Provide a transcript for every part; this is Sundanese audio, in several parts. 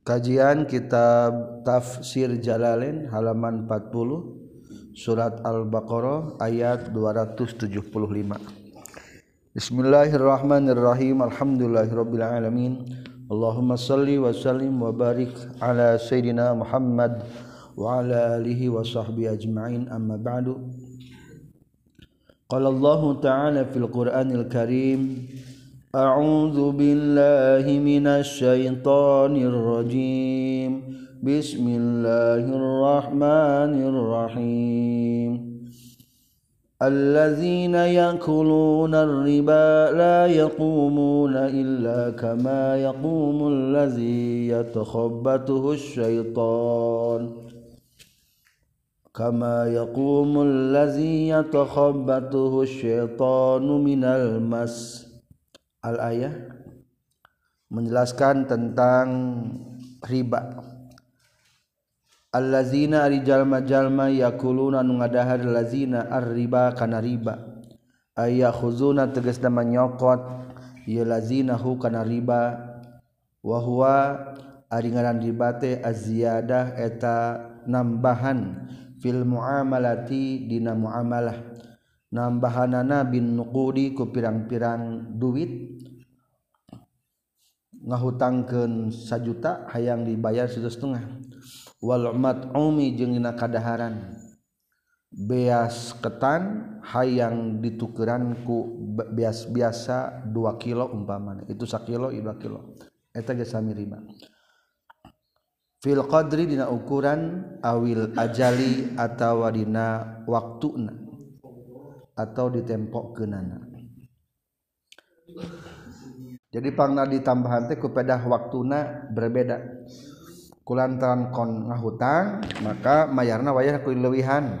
Kajian Kitab Tafsir Jalalain halaman 40 Surat Al-Baqarah ayat 275 Bismillahirrahmanirrahim. Alhamdulillahirabbil alamin. Allahumma salli wa sallim wa barik ala sayidina Muhammad wa ala alihi wa sahbihi ajma'in. Amma ba'du. Qala Allah ta'ala fil Qur'anil Karim أعوذ بالله من الشيطان الرجيم. بسم الله الرحمن الرحيم. الذين يأكلون الربا لا يقومون إلا كما يقوم الذي يتخبطه الشيطان. كما يقوم الذي يتخبطه الشيطان من المس. al-ayah menjelaskan tentang riba. Allazina ari jalma-jalma yakuluna nu ngadahar lazina ar-riba kana riba. Aya khuzuna tegas nama nyokot ya lazina hu kana riba. Wa huwa ari ngaran riba teh aziyadah eta nambahan fil muamalati dina muamalah. Nambahanana bin nuqudi ku pirang-pirang duit. ngahutangkeun sajuta hayang dibayar satu setengah. Wal mat'umi jeung dina kadaharan. Beas ketan hayang ditukeranku beas biasa 2 kilo umpamana. Itu sakilo 2 kilo. Eta ge sami riba. Fil qadri dina ukuran awil ajali atawa dina waktuna atau ditempokeunana. jadi pangna ditambahan teh kupedah waktuna berbeda. Kulantaran kon ngahutang maka mayarna wayah ku leuwihan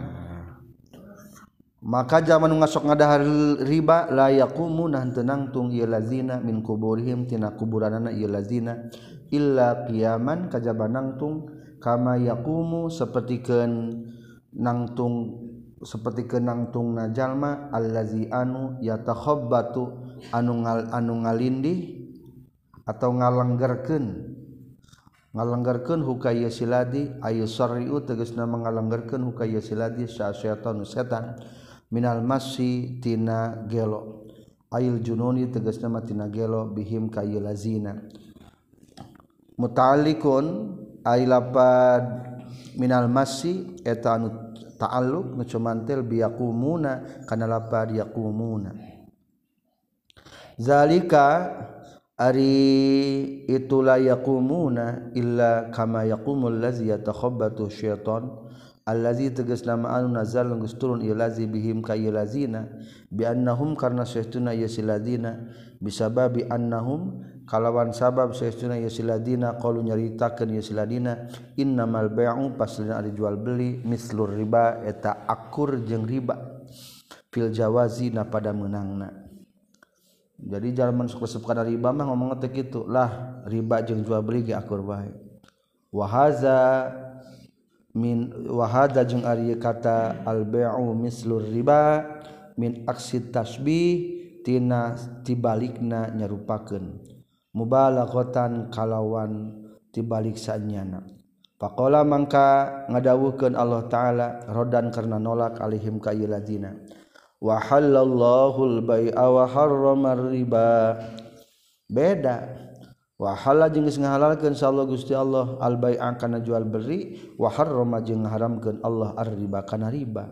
maka zaman ngasok ngadahar riba layakumu nah tenang tung ieu lazina min kuburihim tina kuburanana ieu lazina illa qiyaman kajabanang tung kama yaqumu sapertikeun nangtung seperti kenangtung najalma allazi anu yatakhabbatu anu ngal, anu ngalindi atau ngalenggerken ngalenggerken hukaya siladi ayu sorriu tegasna mengalenggerken hukaya siladi syaitan setan. Minal masi tina gelo. Ayil jununi tegasna tina gelo bihim kayu lazina muta'alikun ay lapad minal masi eta anu ta'alluq ngecumantil biyakumuna kana lapad yakumuna. zalika ari itulah yakumuna illa kama yaqumul ladzi yatakhabbatu syaitan. Allazi tegas nama anu nazal geus turun ieu lazi bihim ka ieu lazina. Bi annahum karna syaituna ieu siladina bisababi annahum kalawan sabab syaituna ieu siladina qalu nyaritakeun ieu siladina innamal bai'u paslina ari jual beli mislur riba eta akur jeung riba. Fil jawazi na pada menangna. jadi jalan masuk kada riba mah ngomong teh kitu lah riba jeung jual beli ge akur bae wahaza min wahaza jeung ari kata al bai'u mislur riba min aksi tasbih tina tibalikna nyarupakeun. Mubalaghatan kalawan tibalik sanyana faqala mangka ngadawuhkeun Allah taala rodan karena nolak alihim ka iladina wa halallahu al-bai'a wa harrama riba. Beda. Wa halal jeung geus ngahalalkeun insyaallah Gusti Allah al bai'a kana jual beli wa harrama jeung haramkeun Allah ar riba kana riba.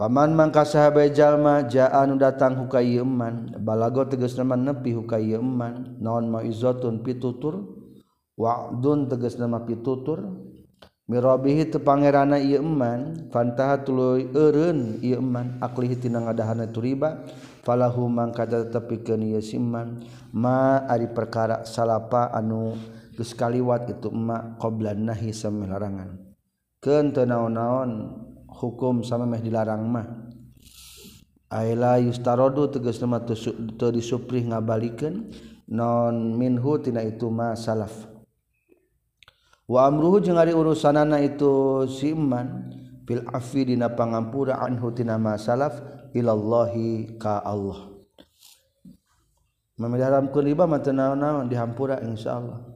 Paman mangka sahabat jalma jaa anu datang huka ieu balago tegasna man nepi huka ieu man naon maizatun pitutur? Wa'dun tegasna ma pitutur? mirobihi tu pangerana ieu eman fantaha tuluy eureun ieu eman aklihi tina ngadahana turiba falahu mangka tetepikeun ieu siman ma ari perkara salapa anu geus kaliwat itu ma qoblan nahi sameh larangan. Keun teu naon-naon hukum sama meh dilarang mah. Aila yustarodu tegas nama teu disuprih ngabalikeun non minhu tina itu ma salaf. wa amruhu jeung ari urusanana itu si iman fil afi dina pangampura anhu tina masalaf ilallahi ka Allah. Memiharamkeun riba mah teu naon-naon dihampura insyaallah.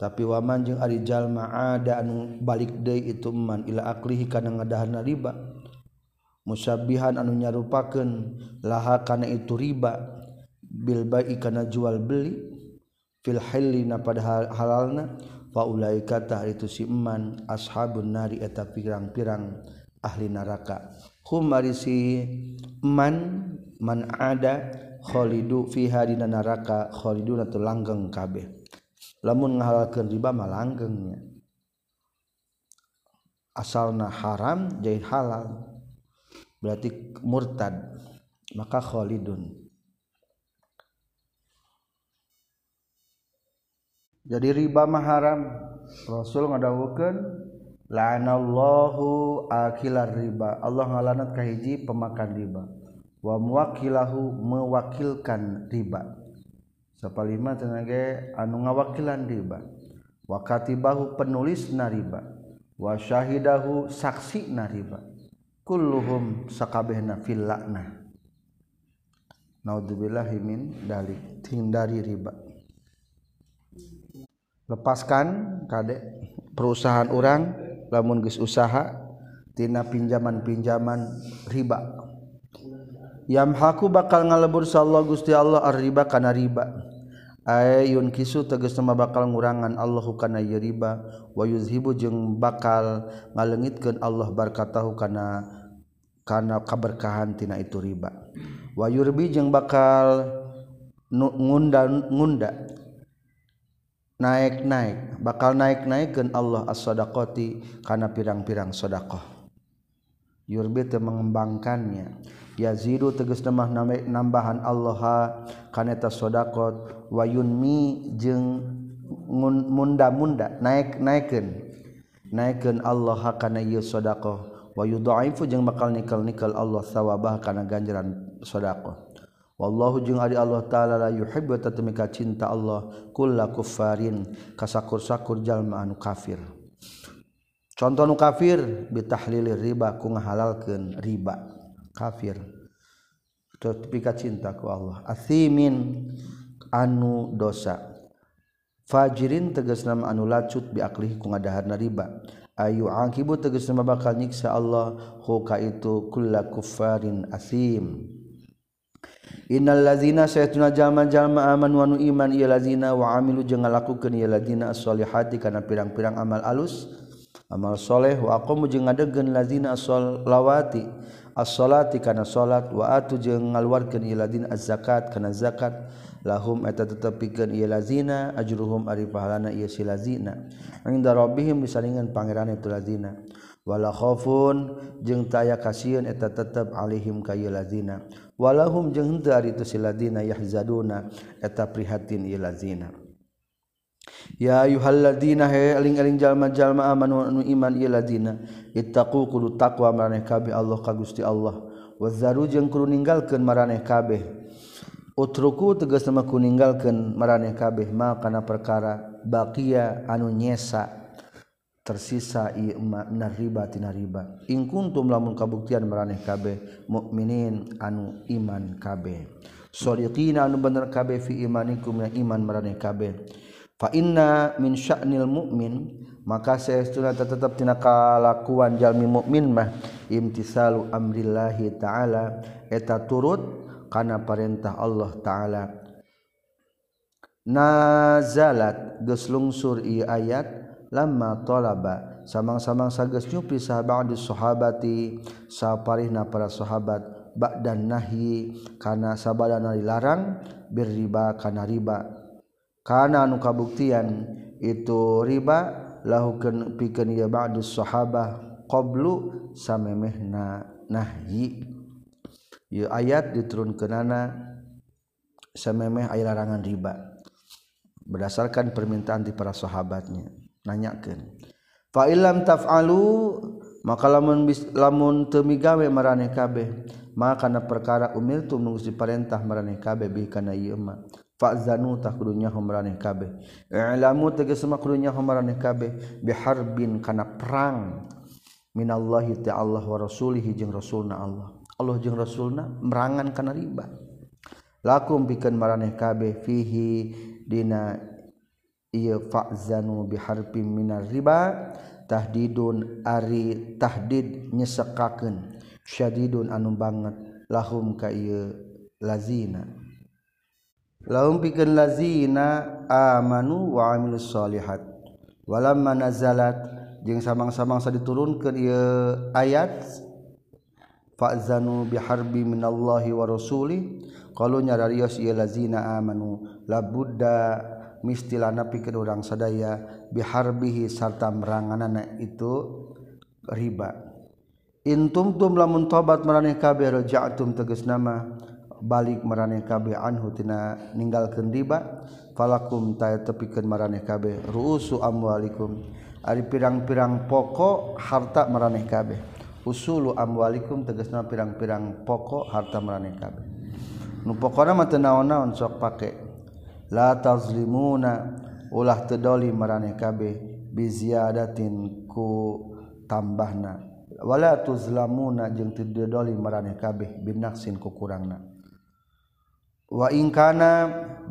Tapi waman jeung ari jalma ada anu balik deui itu man ila aklihi kana ngadahanna riba. Musyabihan anu nyarupakeun laha kana itu riba bil ba'i kana jual beli fil hilli na pada halalna faula kata itu siman ashabun nari eta pirang-pirang ahli neraka. Human man ada Khlidu fiha naraka Khlidun atau langgeng kabeh. Lamun ngahalalkeun riba mah langgengnya. Asalna haram jadi halal. Berarti murtad maka khalidun jadi riba mah haram. Rasul ngadawukeun la'anallahu akilar riba. Allah ngalanat kahiji pemakan riba. Wa muwakilahu mewakilkan riba. Lima tenaga anu ngawakilan riba. Wakati bahu penulis nariba wasyahidahhu saksi nariba kulluhum sakabehna fil lakna naudzubillahimin dalik. Hindari riba lepaskan kadek perusahaan orang lamun geus usaha tina pinjaman-pinjaman riba. Yamhaku bakal ngalebur sallallahu Gusti Allah ar-riba kana riba. Ayun kisu tegas nama bakal ngurangan Allahu kana riba. Wa yuzhibu jeung bakal ngalengitkeun Allah barkatahu kana kana kaberkahan tina itu riba. Wa yurbi jeung bakal ngunda ngunda naik-naik bakal naik-naikkan Allah as-sodakoti karena pirang-pirang sodakoh yurbi te mengembangkannya. Yazidu tegas nemah nambahan Allah karena eta sodakot wayunmi jeng munda-munda naik-naikkan naikkan Allah karena ieu sodakoh wa yudhaifu jeung bakal nikal-nikal Allah sawabah karena ganjaran sodakoh Wallahu jeung ari Allah taala la yuhibbu tatamika cinta Allah kullu kuffarin kasakur-sakur jalma anu kafir. Contoh nu kafir bitahlilir riba ku ngahalalkeun riba. Kafir. Tatamika cinta ku Allah. Athimin anu dosa. Fajirin tegas nama anu lacut biaklihi ku ngadaharna riba. Ayu angkibu tegas nama bakal nyiksa Allah huka itu kulla kuffarin asim. Innal lazina sayatuna jalma jalma aman wanu iman ieu lazina wa amilu jeung ngalakukeun ieu lazina as-solihati kana pirang-pirang amal alus amal soleh wa aqamu jeung ngadegkeun lazina as-solawati as-salati kana salat wa atu jeng ngaluarkeun ieu lazina az-zakat kana zakat lahum eta tetepikeun ieu lazina ajruhum ari pahalana ieu si lazina inda rabbihim disalingan pangeran itu lazina wala khofun jeung taya kasieun eta tetep alaihim kayu lazina. Walahum jeung henteu ari itu siladina yahzaduna eta prihatin ieu lazina. Ya ayyuhalladzina he eling-eling jalma-jalma amanu anu iman ieu ladina ittaqu kudu taqwa maraneh kabeh Allah ka Gusti Allah. Wazaru jeung kudu ninggalkeun maraneh kabeh. Utruku tegas nama ku ninggalkeun maraneh kabeh ma kana perkara baqiya anu nyesa. tersisa imakna ribatina riba ing kuntum lamun kabuktian maraneh kabeh mukminin anu iman kabeh. Shodiqina anu bener kabeh fi imanikum ya iman maraneh kabeh. Fa inna min sya'nil mukmin maka saestuna tetep tina kalakuan jalmi mukmin mah imtisalu amrillahi taala eta turut kana perintah Allah taala. Nazalat geus lungsur ieu ayat lama tolaba samang-samang sages nyupi sahabat sahabati saparihna para sahabat bak dan nahi. Karena sabadana dilarang berriba karena riba. Karena anu kabuktian itu riba lahu pikeun ieu ba'du sahabah qablu samemehna nahyi ieu ayat diturunkeunana samemeh aya larangan riba. Berdasarkan permintaan di para sahabatnya nanyakeun. Fa illam tafalu maka lamun lamun temigawe maraneh kabeh maka kana perkara umir tu nunggu perintah maraneh kabeh bi kana ieu mah. Fa'zanu zanu kudunya maraneh kabeh. I'lamu tegas mah kudunya maraneh kabeh biharbin kana perang. Minallahi ta'ala wa rasulih jeung rasulna Allah. Allah jeung rasulna merangan kana riba. Lakum bikin maraneh kabeh fihi dina ia fa'zanu biharpim minar riba tahdidun ari tahdid nyesekakeun syadidun anu banget lahum ka ieu lazina. Lahum pikeun lazina amanu wa amilus solihat. Walamma nazalat jeung samang-samang diturunkeun ieu ayat fa'zanu biharbi minallahi wa rasuli qalu nyararios ieu lazina amanu labudda mistilana pikeun orang sadaya biharbihi sarta meranganana itu riba. Intum tum lamun tobat maraneh kabeh raja'tum tegas nama balik maraneh kabeh anhu tina ninggalkeun riba falakum ta tepikeun maraneh kabeh. Ruusu amwalikum. Ari pirang-pirang pokok harta maraneh kabeh. Usulu amwalikum tegasna pirang-pirang pokok harta maraneh kabeh. Nu pokona mah teu naon-naon sok pake. la tazlimuna ulah tedoli marane kabeh biziadatin ku tambahna. Wala tuzlamuna jeung tedoli marane kabeh binaksin ku kurangna. Wa ingkana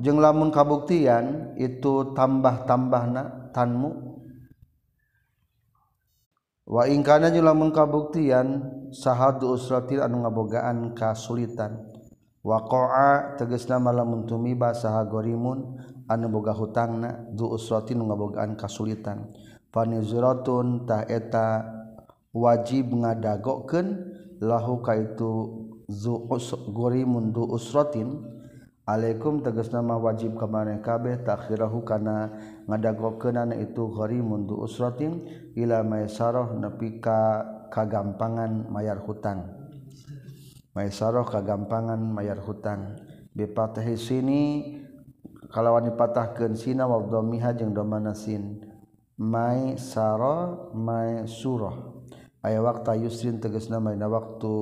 jeung lamun kabuktian itu tambah-tambahna tanmu. Wa ingkana jeung lamun kabuktian sahadu usratil anu ngabogaan kasulitan. waqa'a tegasna lamun tumiba saha gorimun anu boga hutangna du usratin ngabogaan kasulitan. Fanizratun ta eta wajib ngadagokeun lahu kaitu zu us gorimun du usratin alaikum tegas nama wajib kemana kabeh takhirahu kana ngadagokeunana itu gorimun du usratin ila maisarah nepi ka kagampangan mayar hutang. Maisarah kagampangan mayar hutang. Bipatahi sini kalawan dipatahkeun sina wa dhamiha jeung domana sin. Mai saro mai surah aya waktu yusrin tegasna maina waktu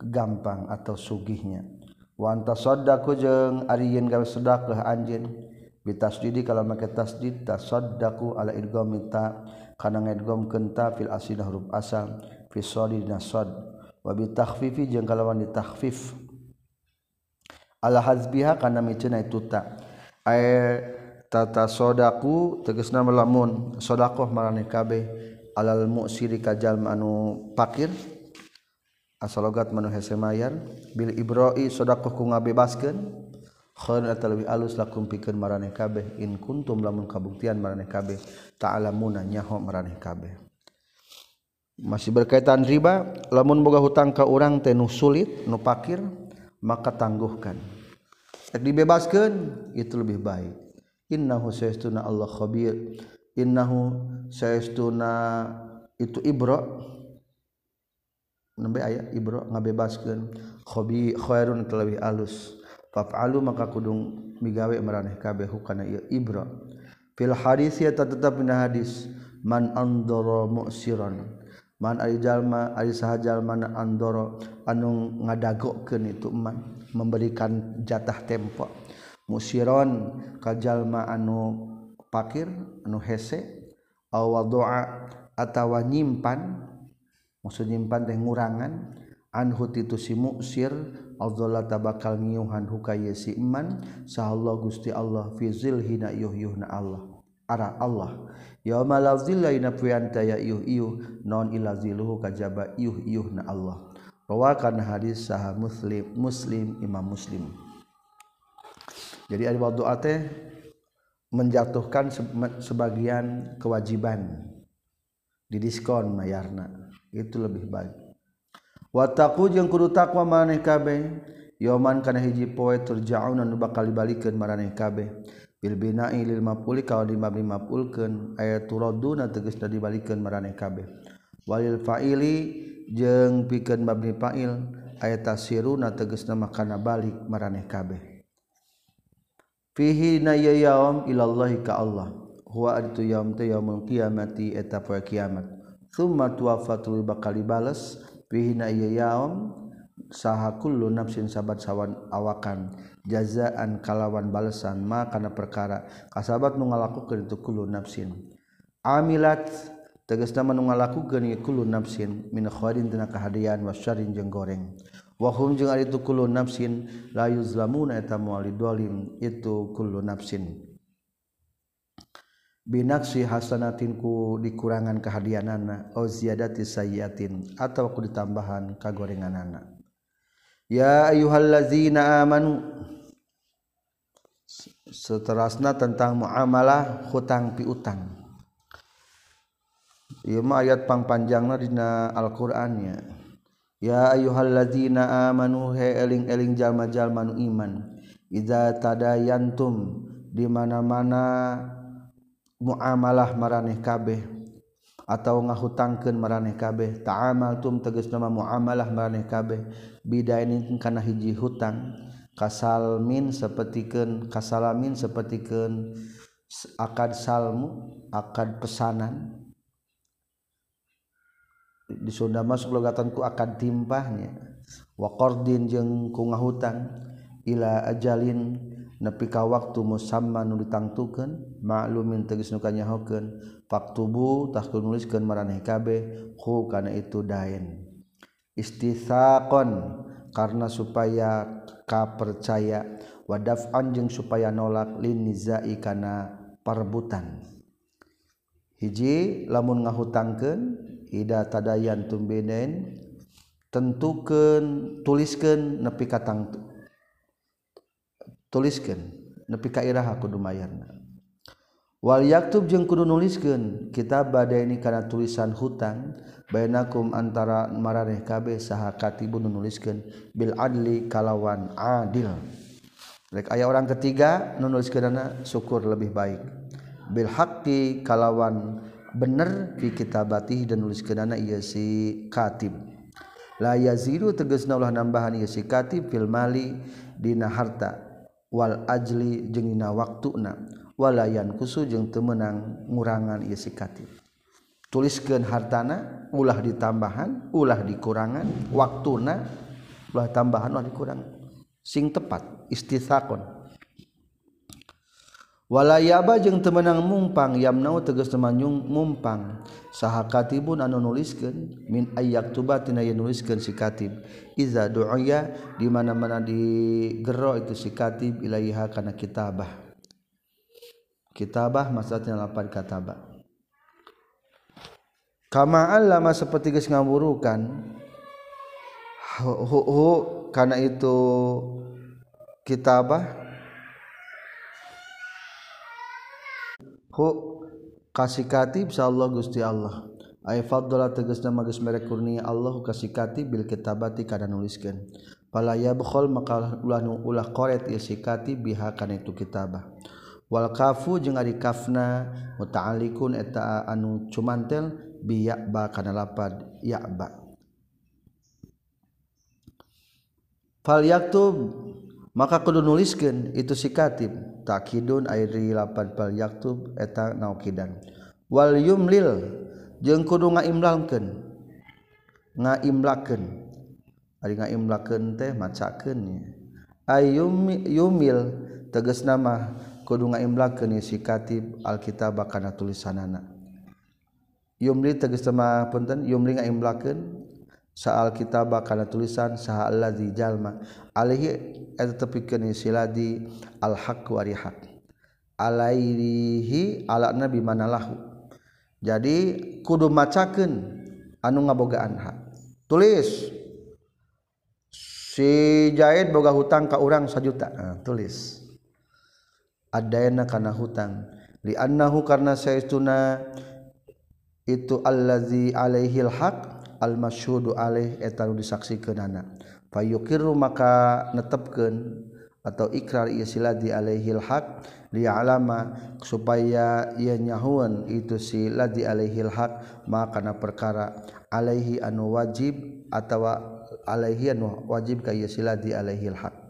gampang atau sugihnya. Wa antasaddaqu jeung ari yen gawe sedekah anjeun. Bitasdidi kalau make tasdid tasaddaqu ala idghami ta kana ngedgomkeun ta fil asidah huruf asal fi sodi nasad wabi takhfifi jeung kalawan ditakfif ala hazbiha kana micena itu ta air tata sodaku tegesna melamun. Sodakoh marane kabeh. Alal mu'siri kajal anu pakir. Asalogat manu hese mayar. Bil ibroi sodakoh ku ngabebaskeun. Khairun atalwi alus lakum pikeun marane kabeh. In kuntum lamun kabuktian marane kabeh. Ta'lamuna nyaho marane kabeh. masih berkaitan riba lamun boga hutang ke orang tenuh sulit nu pakir maka tangguhkan. Dibebaskan itu lebih baik. Innahu sayastuna Allah khabir. Innahu sayastuna itu ibra nembe aya ibra ngabebaskeun. Khabi khairun kalawih alus. Fa'alu maka kudung migawe maraneh kabeh hukana ieu ibra fil hadis ya tetap dina hadis. Man andara mu'siran. man arijallma ari sahajalman andoro anu ngadagokkeun itu man memberikan jatah tempo. Musiron ka jalma anu pakir anu hese aw doa atawa nyimpan maksud nyimpan teh ngurangan anhu itu si muksir Allah tabakal ngiuhan huka si iman sahallah gusti Allah fizil hina yuh yuhna Allah. Arah Allah. Yauma la zilla ina puanta ya yuh yuh non ila zilluhu kajaba yuh yuhna Allah. Rawakan hadis saha muslim muslim imam muslim. Jadi ada doa teh menjatuhkan sebagian kewajiban didiskon mayarna. Itu lebih baik. Wataku jeung kudu takwa maneh kabeh. Yoman kana hiji poe turja'un anu bakal dibalikeun maraneh kabeh Bilbina lil mapuli kalau dimabni mapulkan ayat turoduna tegas dari balikan meraneh kabeh. Walil fa'ili jeng pikeun mabni fa'il ayat tasiruna tegasna makana balik meraneh kabeh. Fihi na yaum ilallahi ka Allah. Huwa itu yaum teh yaumul qiyamati eta poe kiamat. Tsumma tuwafatul bakali bales fihi na yaum sahakullu nafsin sabat sawan awakan. Jazaan kalawan balesan ma kana perkara. Kasabat nu ngalakukeun itu kullu nafsin. Amilat tegasna nu ngalakukeun kullu nafsin. Min khairin tina kahadian wasyarrin jeung goreng. Wa hum jeung ari itu kullu nafsin la yuzlamuna eta moal dolim itu kullu nafsin. Binaksi hasanatin ku dikurangan kehadianana au ziyadati sayyatin atawa ku ditambahan kagorenganana. ya ayyuhallazina amanu. Seterusnya tentang muamalah hutang piutang. Ieu mah ayat pangpanjangna dina Al-Qur'annya ya. Ayyuhallazina amanu he eling-eling jalma-jalma nu iman. Idza tadayantum di mana-mana muamalah maraneh kabeh. atau ngahutangkeun maraneh kabeh. Ta'amal tum tegas nama muamalah maraneh kabeh. Bidainin kana hiji hutang. Kasalmin sapertikeun kasalamin sapertikeun akad salmu akad pesanan. Di Sunda masuk logatan ku akad timpahnya. Wa qardin jeung ku ngahutang ila ajalin nepi ka waktu musamman nu ditangtukeun maklumin tegas nu kanyahokeun. Faktubu tah nuliskeun maraneh kabeh hu kana itu dain istitsaqon karena supaya kapercaya. Wadaf'an jeung supaya nolak lin nizai kana perebutan hiji lamun ngahutangkeun ida tadayan tumbedain tentukeun tuliskeun nepi ka tangtu tuliskan nepi kairaha kudu mayarna wal yaktub jeung kudu nuliskeun kitab badai ini kana tulisan hutang bainakum antara maraneh kabeh saha katibun nuliskeun bil adli kalawan adil. Rek aya orang ketiga nuliskeunana syukur lebih baik. Bil haqqi kalawan bener fi kitabatih dan nuliskeunana ieu si katib. La yazidu tegasna ulah nambahan ieu si katib fil mali dina harta. wal ajli jeung dina waktuna. Walayan kusu jeung teu meunang ngurangan ieu si katib tuliskeun hartana ulah ditambahan ulah dikurangan waktuna. Ulah tambahan ulah dikurangan. Sing tepat istitsakon Walayaba jeung temenang mumpang yamnau tegas temanyung mumpang. Saha katibun anu nuliskeun min ayyak tuba tina nuliskeun si katib. Iza du'ya di mana-mana digero itu si katib ilaiha kana kitabah. Kitabah maksudnya lapan katabah kama allama seperti geus ngamurukan hu, hu kana itu kitabah hu kasih katib Allah Gusti Allah. Ay fadla nama magis merek kurnia Allah kasih katib bil kitabati kada nuliskeun. Pala ya bukhol maka ulah nu ulah koret isikati si katib biha kan itu kitabah. Wal kafu jeung ari kafna muta'alliqun eta anu cumantel biya ba kana lapad ya ba fal yaktub maka kudu nuliskeun itu si katib takidun airi lapan pal yaktub eta naukidan wal yumlil jeung kudu ngaimlalkeun. Ngaimlakeun. Ari ngaimlakeun teh macakeun ya ayum yumil tegas nama kudu ngaimlakeun si katib alkitab kana tulisanana. Yumli tegas nama punten yumli ngaimlakeun. saal kita bakana tulisan saha allazi jalma. Alaihi eta tepikeun siladi al haq wa rihaq. Alaihi ala nabi manalahu jadi kudu macakeun anu ngabogaan hak. Tulis. Si jahit boga hutang ka urang sajuta. Nah, tulis. Adayana kana hutang. Li annahu karna saestuna itu allazi alaihil haq almasyhudu alaih eta nu disaksikeunana fayuqirru maka netepkeun atau ikrar ieu siladi alaihil haq li'alama supaya ia nyahuan itu si ladi alaihil haq maka perkara alaihi anu wajib atawa alaihi anu wajib ka ieu siladi alaihil haq.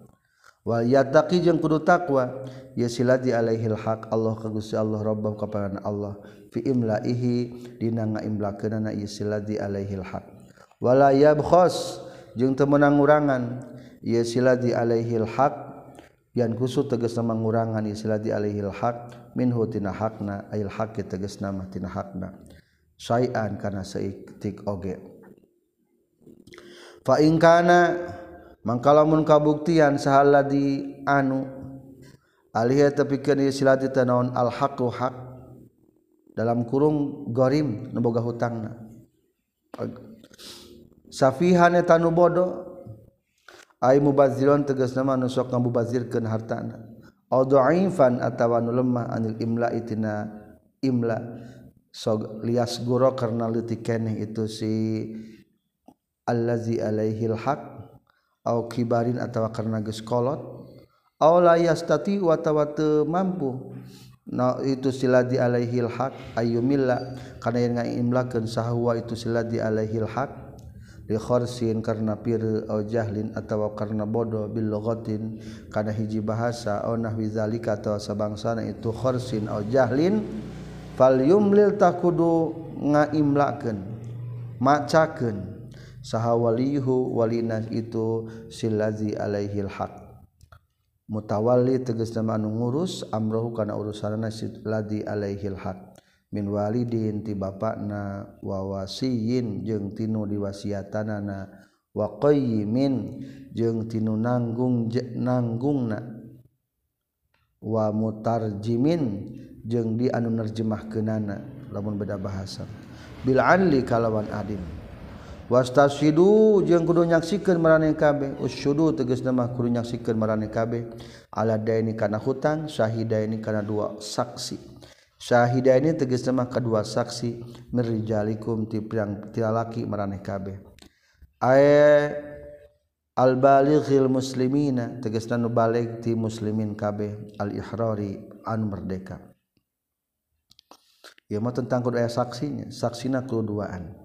wal yattaqi jeung kudu takwa ya silati alaihil haq. Allah ka Gusti Allah Rabbah kaparan Allah. Fi imlaihi dina ngaimlakeunana ya silati alaihil haq. Wala yabkhas jeung teu meunang ngurangan. Ya silati alaihil haq. Yan kusu tegas nama ngurangan isladi alaihil haq. Minhu tina hakna ail haqi tegas nama tina hakna syai'an kana seitik oge. Fa in kana mangkalamun kabuktian sahala di anu alih tepikeun silati tanaon al haqqu haq. Dalam kurung gorim nu boga hutangna. Safihan eta nu bodoh ay mubazirun tegasna mah nu sok ngabubazirkeun hartana. Au dhaifan atawa nu lemah anil imla itina imla. So lias guro karena leutik keneh itu si allazi alaihil haq. au kibarin atawa karena geus kolot au la yastati wa tawatu mampu. Na itu siladi alaihil haq ayyumilla kana yen ngaimlakeun sahwa itu siladi alaihil haq li kharsin karena pir au jahlin atawa karena bodoh bil lughatin. Kana hiji bahasa au nahwi zalika atawa sabangsana itu kharsin au jahlin fal yumlil takudu ngaimlakeun macakeun. saha walihu walina itu silazi alaihil haq. Mutawalli tegasna nama anu ngurus amrohu kana urusanana silazi alaihil haq. Min walidin ti bapakna wa wasiyin jeung tinu diwasiatanana wa qayyimin jeung tinu nanggung nanggungna. Wa mutarjimin jeung di anu nerjemahkeunana. Lamun beda bahasa. Bil adli kalawan adil wastasidu jeung kudu nyaksikeun marane kabeh usyudu tegasna mah kudu nyaksikeun marane kabeh ala daini kana hutang syahidaini kana dua saksi. Sahidaini tegasna nama kedua saksi. Mirjalikum ti pirang tilalaki marane kabeh ae al balighil muslimina tegasna nu balig ti muslimin kabeh al ihrari an merdeka. Ieu mah tentang kudu aya saksinya. Saksina kudu duaan.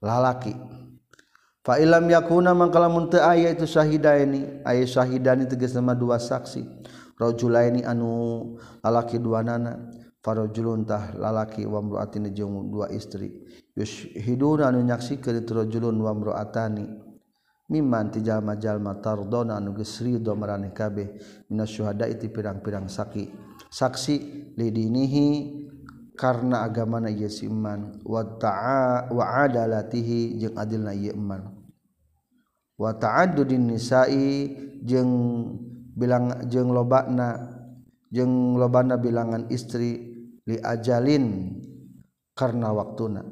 lalaki. Fa ilam yakuna mangkalamun aya itu syahida ini aya syahidani tegas nama dua saksi. Rajulaini anu lalaki dua nana farajuluntah lalaki wa mruatin jeung dua istri. Yushiduna anu nyaksikeun itu rajulun wa mruatani mimman ti jalma-jalma tardona anu geus ridho maraneh kabeh. Minas syuhada iti pirang-pirang saki saksi lidinihi karena agamana ieu si iman wa ta'a wa adalatihi jeung adilna ieu iman. Wa ta'addudin nisa'i jeung bilang jeung lobana jeung lobana bilangan istri ajalin karena waktu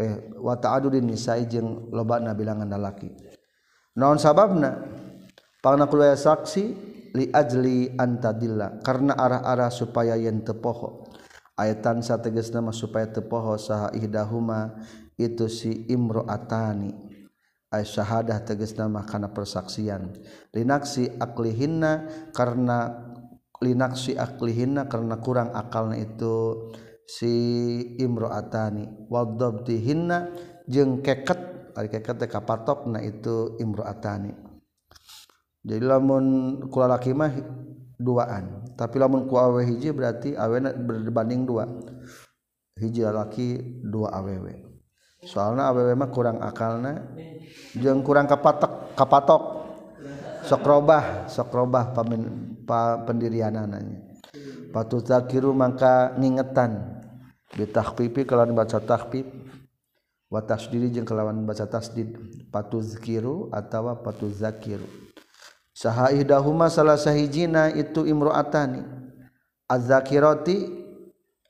eh wata'adudin nisai jeung lobana bilangan lalaki. Naon sababna? Pangna kuliah saksi li ajli antadilla karena arah-arah supaya yen tepoho ayatan sa teges nama supaya tepoho saha ihdahuma itu si imroatani. Ay syahadah teges nama karena persaksian. Linaksi aklihinna karena linaksi aklihinna karena kurang akalna itu si imroatani. Wadabtihinna jeng keket ari keket teh kapatokna itu imroatani. Jadi lamun kula laki mah duaan. Tapi lamun ku awe hiji berarti awena berbanding dua. Hiji laki dua awewe. Soalnya awewe mah kurang akalna jeung kurang kapatok. Kapatok sokrobah sokrobah pendirian anaknya patu zakiru maka ngingetan. Bitakfifi kelawan baca takfif wa tasdiri jeung kelawan baca tasdid. Patu zikiru atau patu zakiru sahaidahuma salah sahijina itu imroatani. Azzakirati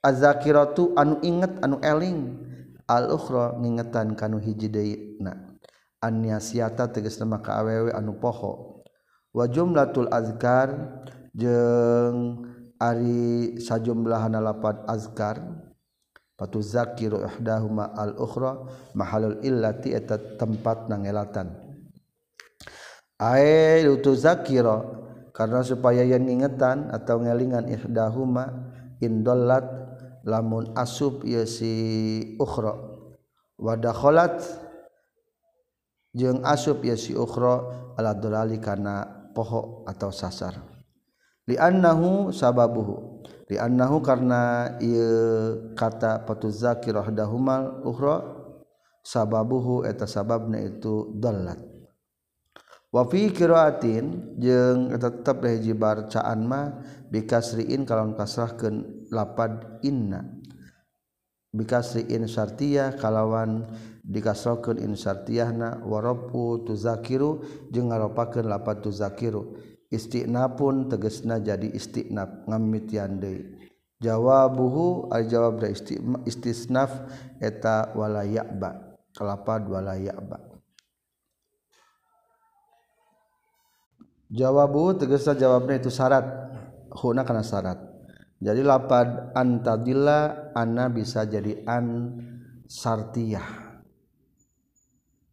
azzakiratu anu inget anu eling. Al ukhra ngingetan kanu hiji deuna annasiata tegas nama ka awewe anu poho. Wa jumlatul azkar jeung ari sajumlahana lapat azkar. Patu zakiru ihdahuma al ukhra mahalul illati eta tempat nangelatan. zakira karena supaya yang ingetan atau ngelingan ihdahuma indollat lamun asub ya si ukhra. Wadakholat jeung asub ya si ukhra ala dolali kana poho atau sasar. Li'annahu sababuhu. Li'annahu karena ieu kata patu zakirah dahumal ukhra sababuhu eta sababna itu dallat wafi qiraatin jeung tetap hiji bacaan mah bikasriin kalau kasrahkeun lapad inna. Bikasriin syartiyah kalawan dikasrohkeun in syartiyahna warabu tuzakiru jeung ngaropakeun lapad tuzakiru. Istinapun tegesna jadi istinaf ngamitian deui. Jawabuhu al jawab da istisnaf eta wala ya'ba kalapad Jawabu tegesa jawabnya itu syarat. Huna karena syarat. Jadi lapad antadilla anna bisa jadi an sartiyah.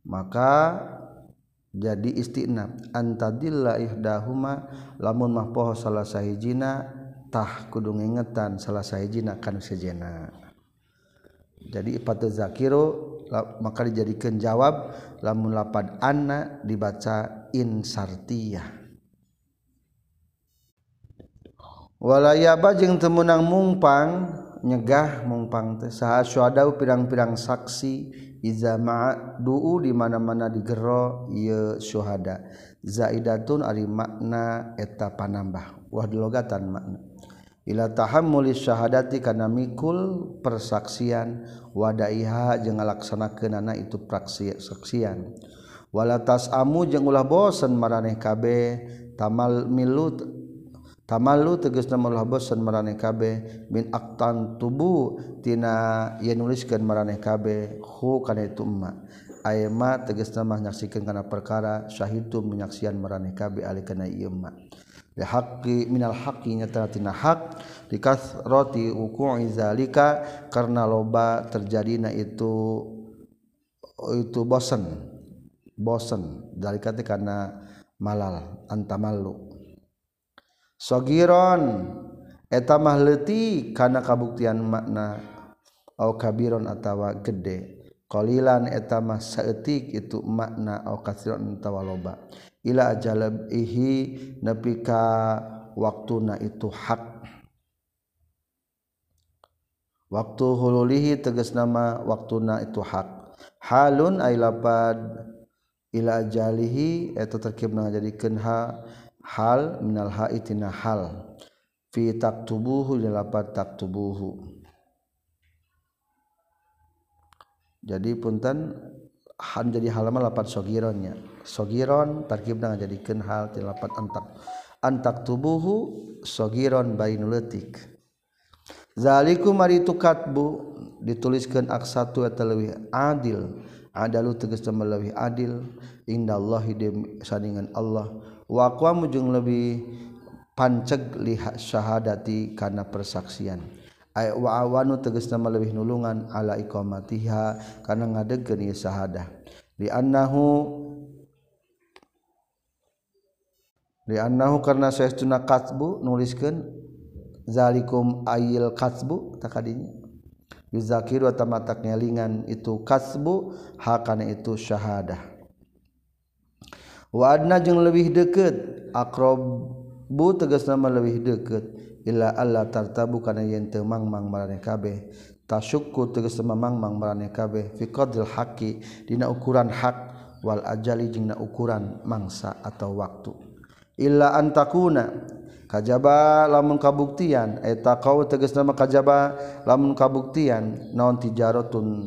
Maka jadi istinab antadilla ihdahuma lamun mah poho salah sahijina tah kudu ngingetan salah sahijina kan sejena. Jadi ipatu zakiro maka dijadikan jawab lamun lapad anna dibaca in walayaba jeung temenang mungpang nyegah mungpang teh. Saha syuhada pirang-pirang saksi iza ma'du di mana-mana digero ieu syuhada. Zaidatun ari makna eta panambah. Wah dilogatan makna. Ila tahammuli syahadati kana mikul persaksian. Wadaiha jeung ngalaksanakeunana itu persaksian wala tasamu jeung ulah bosen maraneh kabeh. Tamal milut tamallu teges nama bosan maraneh kabeh. Bin aktan tubuh tina ia nuliskan marane kabeh. Hu kana itu ma ayma teges nama nyaksikeun kana perkara syahidu menyaksian marane kabeh ali kana ieu ma li haqqi minal haqqi nyata tina hak. Dikasrati wuqu'i zalika karena loba terjadina itu itu bosan. Bosan. Dalika karena malal antamallu sogiron eta mahleti karena kabuktian makna au kabiron atawa gede. Qalilan eta mah saeutik itu makna au katsiron atawa loba. Ila ajalabihi nepi ka waktuna itu hak. Waktu hululihi tegas nama waktuna itu hak. Halun ay lapad ila ajalihi eta terkibna jadi kenha hal minal haitina hal. Fi taktubuhu lapat taktubuhu. Jadi punten han jadi halaman lapat sogironnya. Sogiron tarkibna jadikan hal ti lapat antak. Antak tubuhu sogiron bainul letik zalikum mari itu katbu dituliskan aksatu eta leuwih adil. Adalu tegas lebih adil. Indallahi sandingan Allah waqwa mujung lebih panceg lihat syahadati karena persaksian. Ay wa awanu tegas nama lebih nulungan ala iqamatiha karena ngadegkeun ieu syahadah. Li annahu li annahu karena saestuna katbu nuliskeun zalikum ayil katbu takadinya yuzakiru atamatak ngelingan itu kasbu hakana itu syahadah. Wana jeung lebih deket. Akrobu tegas nama lebih deket. Ila Allah tartabu kana yen temangmang marane kabeh. Tasyukku tegas memangmang marane kabeh. Fi qadril haqi dina ukuran hak. Wal ajali jeung na ukuran mangsa atau waktu. Illa antakuna kajaba lamun kabuktian. Eh, Eta kau tegas nama kajaba lamun kabuktian. Naon tijaratun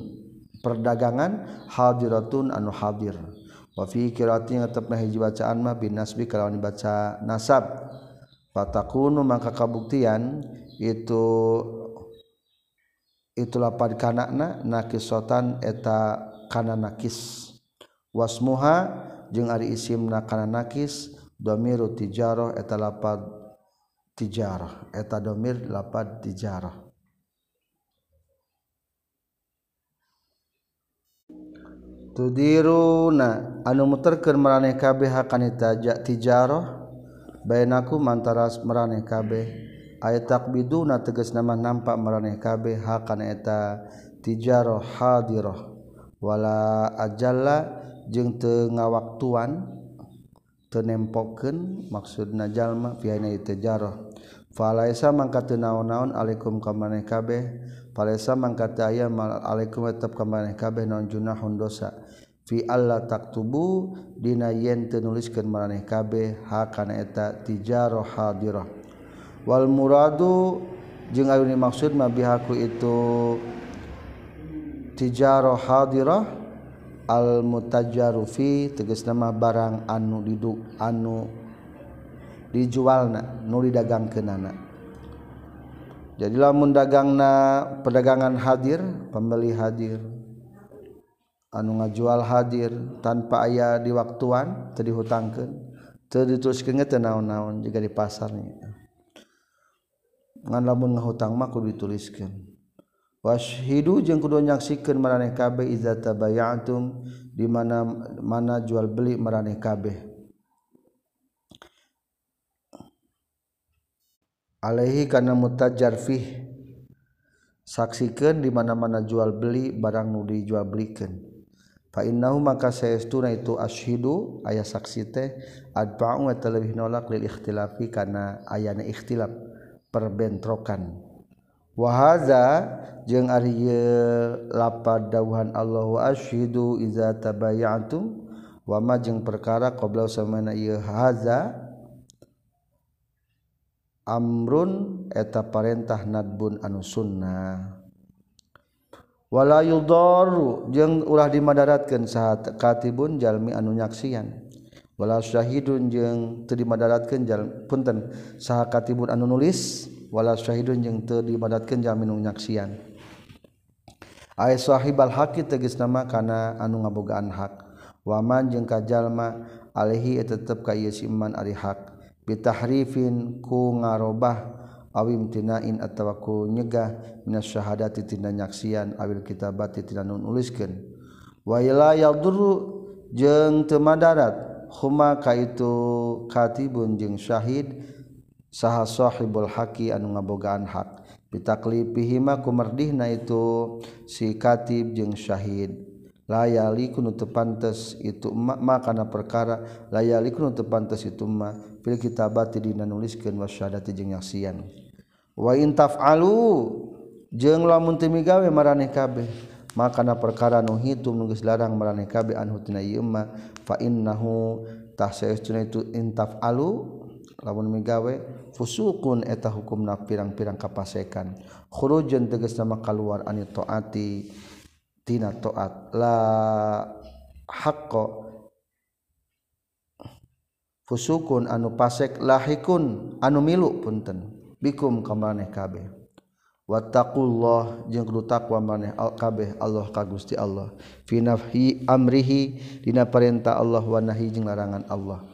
perdagangan? Hadiratun anu hadir. wafi kirati tetap nah hiji bacaan mah bin nasbi kalawan dibaca nasab. Fatakunu maka kabuktian itu itu lapan kanakna nakisotan eta kana nakis. Wasmuha jeung ari isimna kana nakis domiru tijarah eta lapad tijarah eta domir lapad tijarah tudiruna anu muterkeun maraneh kabeh hakani tijarah bainaku mantaras maraneh kabeh. Aya takbiduna tegas nama nampak maraneh kabeh hakana eta tijarah hadirah wala ajalla jeung teu ngawaktuan teu nempokeun maksudna jalma fiana tijarah falaisa mangka teu naon-naon alaikum ka maraneh kabeh. Falaisa mangka teu aya alaikum tetep ka maraneh kabeh non junahun dosa. fi Allah taktubu dina yen tenuliskeun maraneh kabeh hakana eta tijaroh hadirah. Wal muradu jeung anu dimaksud mah bihaku itu tijaroh hadirah al mutajaru fi tegas nama barang anu didu anu dijualna nu didagangkeunana. Jadi lamun dagangna perdagangan hadir pembeli hadir anu ngajual hadir tanpa ayah di waktuan tadi hutangkan tadi terus kengeta naon-naon juga di pasarnya ngan lamun ngahutang mah kudu dituliskeun. Washidu jeung kudu nyaksikeun maraneh kabeh iza tabayatum di mana mana jual beli maraneh kabeh. Alaihi kana mutajjar fih. Saksikeun di mana-mana jual beli barang nu dijual belikeun Fainnahu maka saestuna itu asyhidu aya saksi teh adba'u wa talabih nolak lil ikhtilafi kana ayana ikhtilaf perbentrokan. Wa hadza jeung ari lapad dawuhan Allah wa asyhidu iza tabayatum wa ma jeung perkara qabla samana ieu hadza amrun eta parentah nadbun anu sunnah wala yudharu jeung ulah dimadaratkeun saat katibun jalmi anu nyaksian. Wala syahidun jeung teu dimadaratkeun jal punten saha katibun anu nulis. Wala syahidun jeung teu dimadaratkeun jalmi anu nyaksian. Ai sahibal haqi tegasna nama kana anu ngabogaan hak. Waman jeung kajalma alaihi tetep ka ieu si iman ari hak. Bitahrifin ku ngarobah awimtinain atautawaku nyegah minas syahadati tina nyaksian awil kitabati tina nuliskeun wa ila yadurru jeung teu madarat huma kaitu katibun jeung syahid saha sahibul haqi anu ngabogaan hak. Pitaklipihima kumerdihna itu si katib jeung syahid. Layali kunu tepantes itu ma, ma kana perkara layali kunu tepantes itu ma. Fil kitabati dina nuliskeun wasyadati jeung nyaksian. waintafalu jeung lamun timigawe maraneh kabeh. Makana perkara nu hitum nugus larang maraneh kabeh anhu tina ieu mah fa innahu tah saestuna itu intafalu lamun migawe fusukun eta hukumna pirang-pirang kapasekan. Khurujun tegas nama kaluar ani taati tina taat la haqqo fusukun anu pasek lahikun anu milu punten. bikum kamaneh kabeh. Wattaqullah jeung kudu takwa maneh al kabeh Allah ka Gusti Allah. Fi nafhi amrihi dina perintah Allah wa nahi jeung larangan Allah.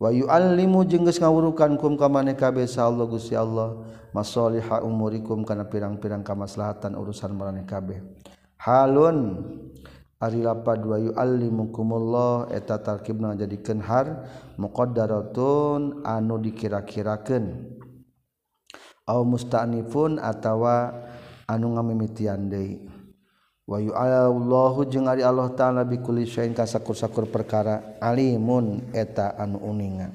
Wa yuallimu jeung geus ngawurukan kum ka maneh kabeh sa Allah Gusti Allah. Masaliha umurikum kana pirang-pirang kamaslahatan urusan maneh kabeh. Halun ari lapad wa yuallimukumullah eta tarkibna jadikeun har muqaddaratun anu dikira-kirakeun. aw musta'nifun atawa anu ngamimitian deui. Wa yu'allahu jeung ari Allah taala bi kulli syai'in kasakur-sakur perkara alimun eta anu uninga.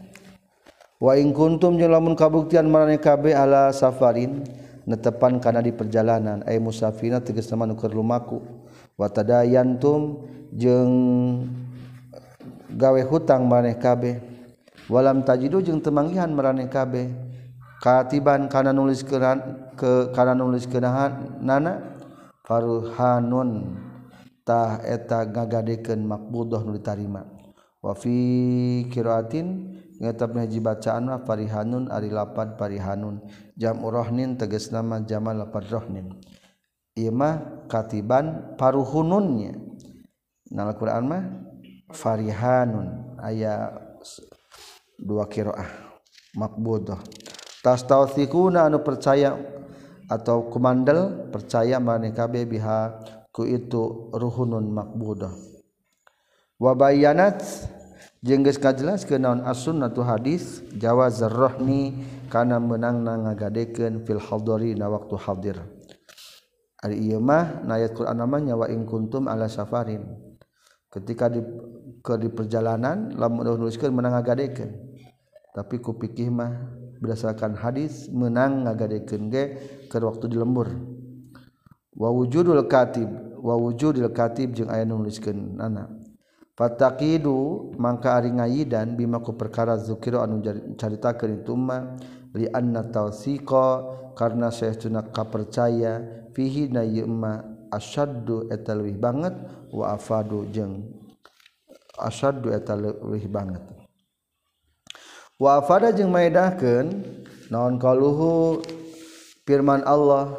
Wa in kuntum jeung lamun kabuktian marane kabeh ala safarin netepan kana di perjalanan ay musafina tegas nama nu keur lumaku. Wa tadayantum jeung gawe hutang marane kabeh. Walam tajidu jeung temangihan marane kabeh. katiban kana nulis keran ke kana nulis kenahan nana? Farhanun. Tah eta ngagadekeun maqbudah nu ditarima. Wa fi qiraatin ngetab hiji bacaan mah farihanun ari lapan farihanun. Jam urahnin tegas nama jamal lapan rohnin. Ieu mah katiban paruhununnya. Nal Quran mah farihanun. Aya dua qiraah makbudah tauna anu percaya atau kumandel percaya manehkabB biha ku itu ruhunun makbudoh wabayanat jengges kajelas ke naon as-sunnah tu hadis jawaz rohni kana menang na ngagadikeun fil hadari na waktu hadir. Ari ieu mah na ayat Quran namanya wa in kuntum ala safarin. Ketika di ke di perjalanan lamun nuliskeun menang ngagadikeun tapi ku pikih mah berdasarkan hadis menang ngagadikeun ge ke waktu di lembur. Wa wujudul katib wa wujudul katib jeung aya nuliskeun anak Fatakidu mangka ari ngayidan bimaku perkara zukiro anu caritakeun itu mah li anna tawsiqa karna saestuna kapercaya fihi na yema asyaddu eta leuwih banget wa afadu jeung asyaddu eta leuwih banget wafada jeung maidahkeun naon kaluhu firman Allah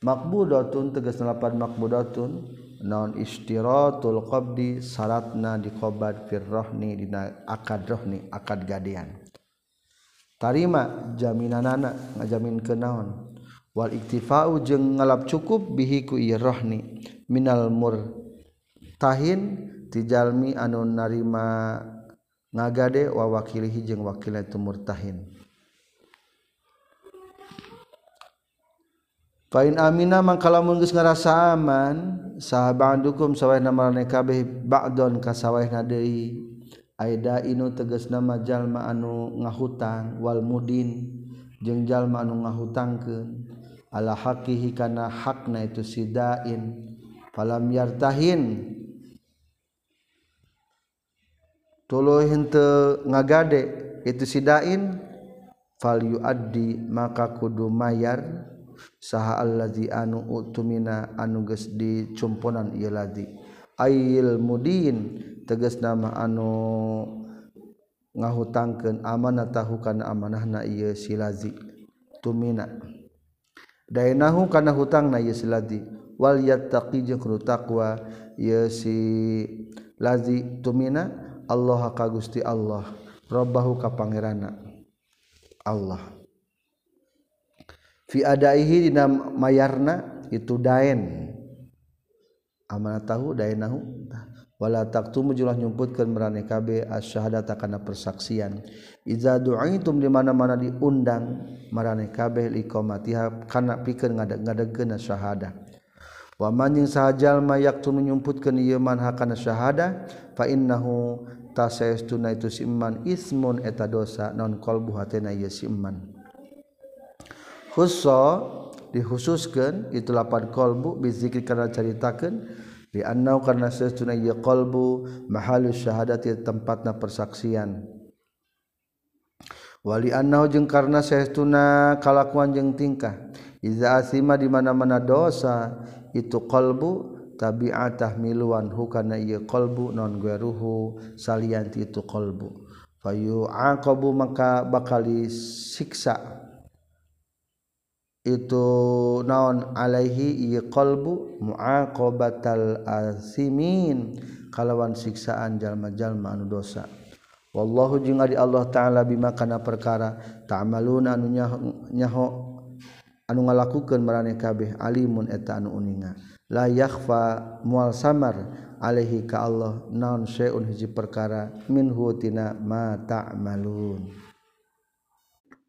makbudatun tegas lapan makbudatun naon istiratul qabdi syaratna diqabad firrahni dina akad rohni akad gadean. Tarima jaminanana ngajamin ke naon? Wal iktifau jeung ngalap cukup bihi ku rohni. Minal mur tahin tijalmi anu narima ngagade wawakilihi jeung wakilna itu murtahin. Fain amina mangkala mun geus ngarasa aman sahabandukum sawahna marane kabeh ba'don ka sawahna deui. Aida inu tegasna majalma anu ngahutang wal mudin jeung jalma anu ngahutangkeun. Ala haqihi kana hakna itu sidain falam yartahin tuluy henteu ngagade itu sidain fal yuaddi maka kudu mayar saha allazi anu utumina anu geus dicumponan ieu ladi ail mudin tegas nama anu ngahutangkeun amanah tahu kana amanahna ieu si lazi tumina dainahu kana hutangna ieu si lazi wal yattaqi jeung taqwa ieu si lazi tumina Allah ka Gusti Allah. Robbahu ka pangerana. Allah. Fi adaihi dina mayarna itu daen. Amanah tahu daenahu? Wala taktumu julah nyumputkeun marane kabe asyhadata kana persaksian. Iza du'aitum di mana-mana diundang marane kabe liqamatiha kana pikeun ngadeg-ngadegkeun syahadah wamanjing sahjallma yaktun menyumputkan yeman hakana syahada fainnahu tasaestuna itu siman ismun eta dosa non qalbu hatena siman khussa dikhususkeun itu lapan qolbu bizikir kana caritakeun li annau setuna qolbu ye qalbu mahalus syahadati tempatna persaksian. Wali annau jeung karena saestuna kalakuan jeung tingkah iza asima di mana-mana dosa itu kolbu tabiatah miluan hukana ieu qalbu non gueruhu salianti itu kolbu fayu aqabu maka bakali siksa itu naon alaihi ieu qalbu muaqabatal asimin kalawan siksaan jalma-jalma anu dosa. Wallahu jeung Allah taala bima kana perkara ta'maluna anu nyaho anu ngalakukan meraneh kabeh alimun eta anu uninga. La yakhfa mual samar alaihi ka Allah naon syai'un hiji perkara minhu tina ma ta'malun.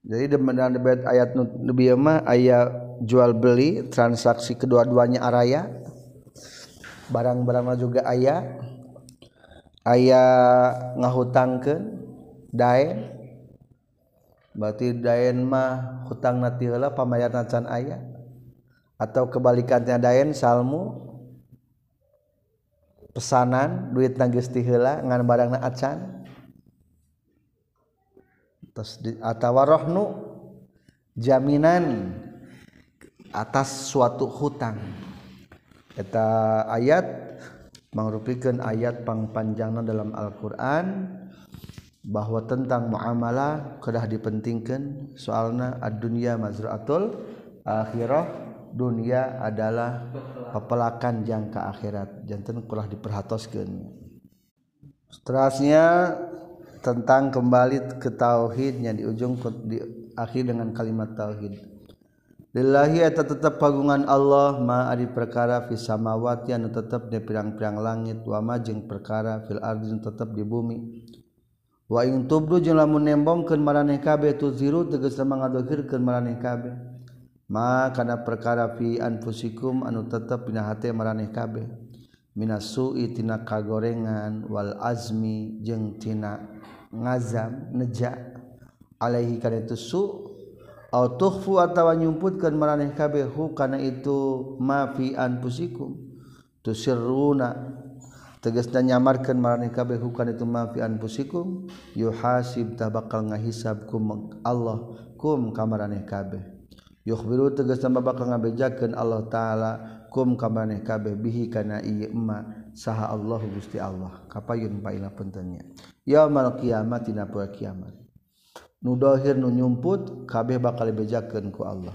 Jadi demenan debat ayat nu bieu mah aya jual beli transaksi kedua-duanya araya. Barang-barang juga aya. Aya ngahutangkeun daeng. berarti daen mah hutang na tila pamayar nacan ayah atau kebalikannya daen salmu pesanan duit nagis tihela ngan barang na acan terus atawa rohnu jaminan atas suatu hutang. Eta ayat mangrupikan ayat pangpanjangna dalam Al-Quran. Bahwa tentang muamalah kedah dipentingkan. Soalnya dunia Mazratul akhirah dunia adalah pepelakan jangka akhirat. Jantan telah diperhatoskan. Seterusnya tentang kembali ke tauhidnya di ujung di akhir dengan kalimat tauhid. Lillahi eta tetap pagungan Allah ma adi perkara fi samawati anu tetap di pirang-pirang langit wa ma jeung perkara fil ardi tetap di bumi wa in tubdu jeung lamun nembongkeun maraneh kabeh tu ziru tegas lemah maraneh kabeh. Ma kana perkara fi anfusikum anu tetep dina hate maraneh kabeh. Minas su'i tina kagorengan wal azmi jeung tina ngazam neja alaihi kana itu su au tukhfu atawa nyumputkeun maraneh kabeh hu kana itu ma fi anfusikum tusirruna tegesna nyamarkan marani kabeh hukan itu mafian fi yuhasib tak bakal ngahisab kum Allah kum kamarane kabeh. Yukhbiru tegesna bakal ngabejakeun Allah taala kum kamarane kabeh bihi kana ieu emma saha Allah Gusti Allah. Kapayun paila pentingnya. Yaumal kiamat dina poe kiamat. Nu dohir nu nyumput kabeh bakal bejakeun ku Allah.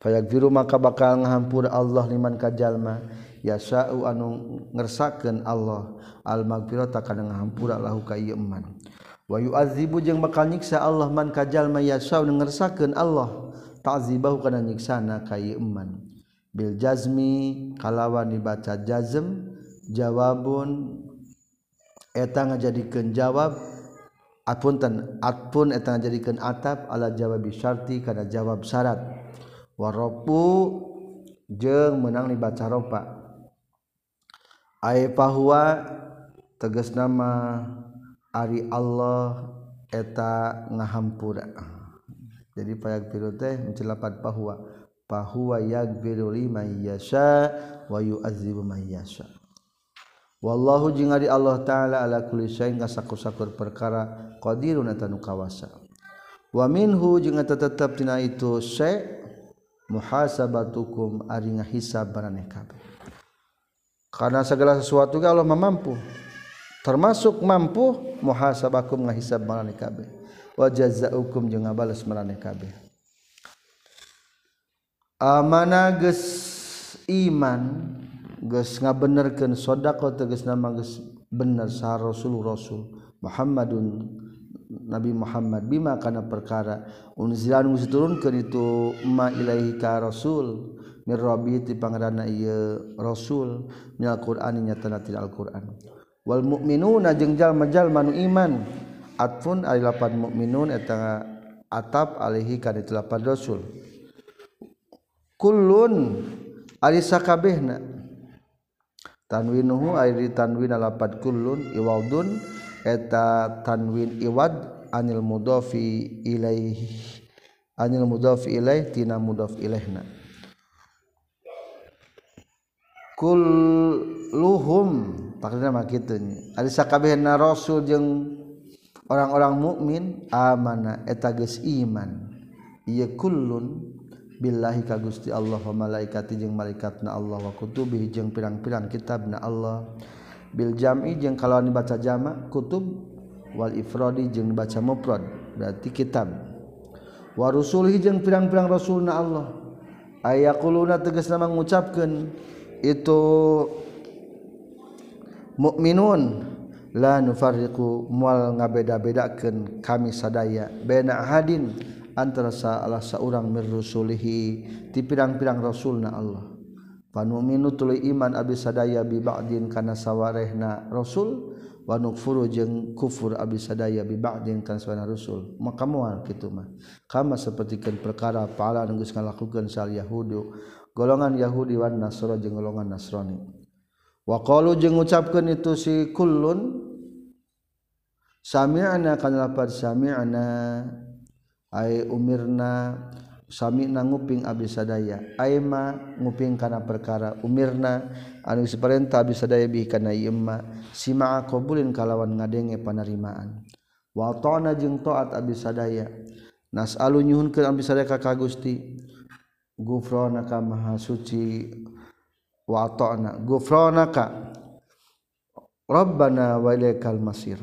Fayaghfiru maka bakal ngahampur Allah liman kajalma yasau anu ngersakeun Allah al magfirata kana ngahampura lahu ka ieu wa yu'adzibu jeung bakal nyiksa Allah man kajalma yasau ngersakeun Allah ta'zibahu kana nyiksana ka ieu iman bil jazmi kalawan dibaca jazm jawabun eta ngajadikeun jawab apunten atpun eta ngajadikeun atap ala jawab syarti kana jawab syarat. Warobu jeung menang dibaca ropa Aepahwa teges nama Ari Allah eta ngahampura. Jadi payak biru teh mencelapat pahua. Pahwa yagbiru liman yasha wa yu'adzibu man yasha. Wallahu jeung ari Allah taala ala kulli syai'in kasakur-sakur perkara qadirun eta nu kawasa. Wa minhu jeung eta tetep tina itu syai muhasabatukum ari ngahisab baraneh kabeh. Karena segala sesuatu Allah mampu termasuk mampu muhasabakum ngahisab baraneh kabeh. Wajazaukum jeung ngabales maraneh kabeh. Amana geus iman geus ngabenerkeun sedekah tegas nama geus bener sa rasul rasul Muhammadun Nabi Muhammad. Bima kana perkara unzilan turunkeun itu ma ilaihi ka rasul mirrobi ti pangerana ieu rasul. Min Qur'an nyatana tina alquran. Wal mu'minuna jeung jalma-jalma nu iman. Atfun ari lapan mukminun eta atap alihi kana itu lapan rasul. Kullun ari sakabehna. Tanwinuhu ari tanwin lapan kullun iwadun eta tanwin iwad anil mudhafi ilaihi anil mudhafi ilaih tina mudhaf ilaihna. kulluhum. Takdirna mah kitu ari sakabehna rasul jeung orang-orang mukmin amana eta geus iman. Ieu kullun billahi ka Gusti Allah wa malaikati jeung malaikatna Allah wa kutubihi jeung pirang-pirang kitabna Allah. Bil jam'i jeung kalau dibaca jama' kutub wal ifradi jeung dibaca mufrad berarti kitab. Wa rusulihi jeung pirang-pirang rasulna Allah. Ayaquluna tegasna mengucapkeun itu mukminun. La nufarriqu moal ngabeda-bedakeun kami sadaya. Baina hadin antara salah saurang mir rusulihi ti pirang-pirang rasulna Allah. Panu'minu tuluy iman abis sadaya bi ba'din kana sawarehna rasul wa nukfuru jeung kufur abis sadaya bi ba'din kana sawarehna rasul. Maka moal kitu mah. Kama sapertikeun perkara paala nu geus ngalakukeun sal yahudu golongan Yahudi wan Nasra jeung golongan Nasrani. Wa qalu jeung ngucapkeun itu si kullun sami'na kana lapar sami'na ai umirna sami'na nguping abdi sadaya aima nguping kana perkara umirna anu saperintah abdi sadaya bi kana ieu sima'a qabulin kalawan ngadenge panerimaan. Wa ta'na jeung taat abdi sadaya. Nasalu nyuhunkeun abdi sadaya ka Gusti. Gufranaka maha suci wa ta'na gufranaka rabbana wa ilaikal masir.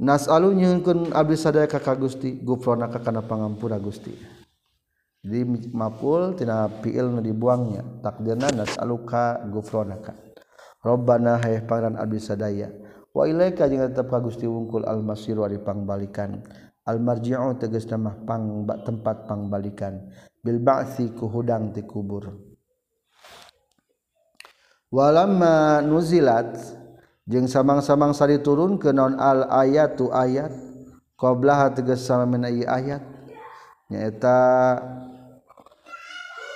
Nas alu nyieunkeun abdi sadaya ka Gusti gufronaka kana pangampura Gusti. Di mapul tina fiil nu dibuangnya. Takdirna nas aluka gufronaka. Rabbana hayah pangeran abdi sadaya wa ilaika jeung tetep ka Gusti wungkul al masir wa pangbalikan al marji'u tegasna mah pang tempat pangbalikan Bilbasi ku hudang ti kubur walamma nuzilat jeung samang-samang sari turun ke non al ayatu ayat qablaha tegas sama menai ayat. Nyaeta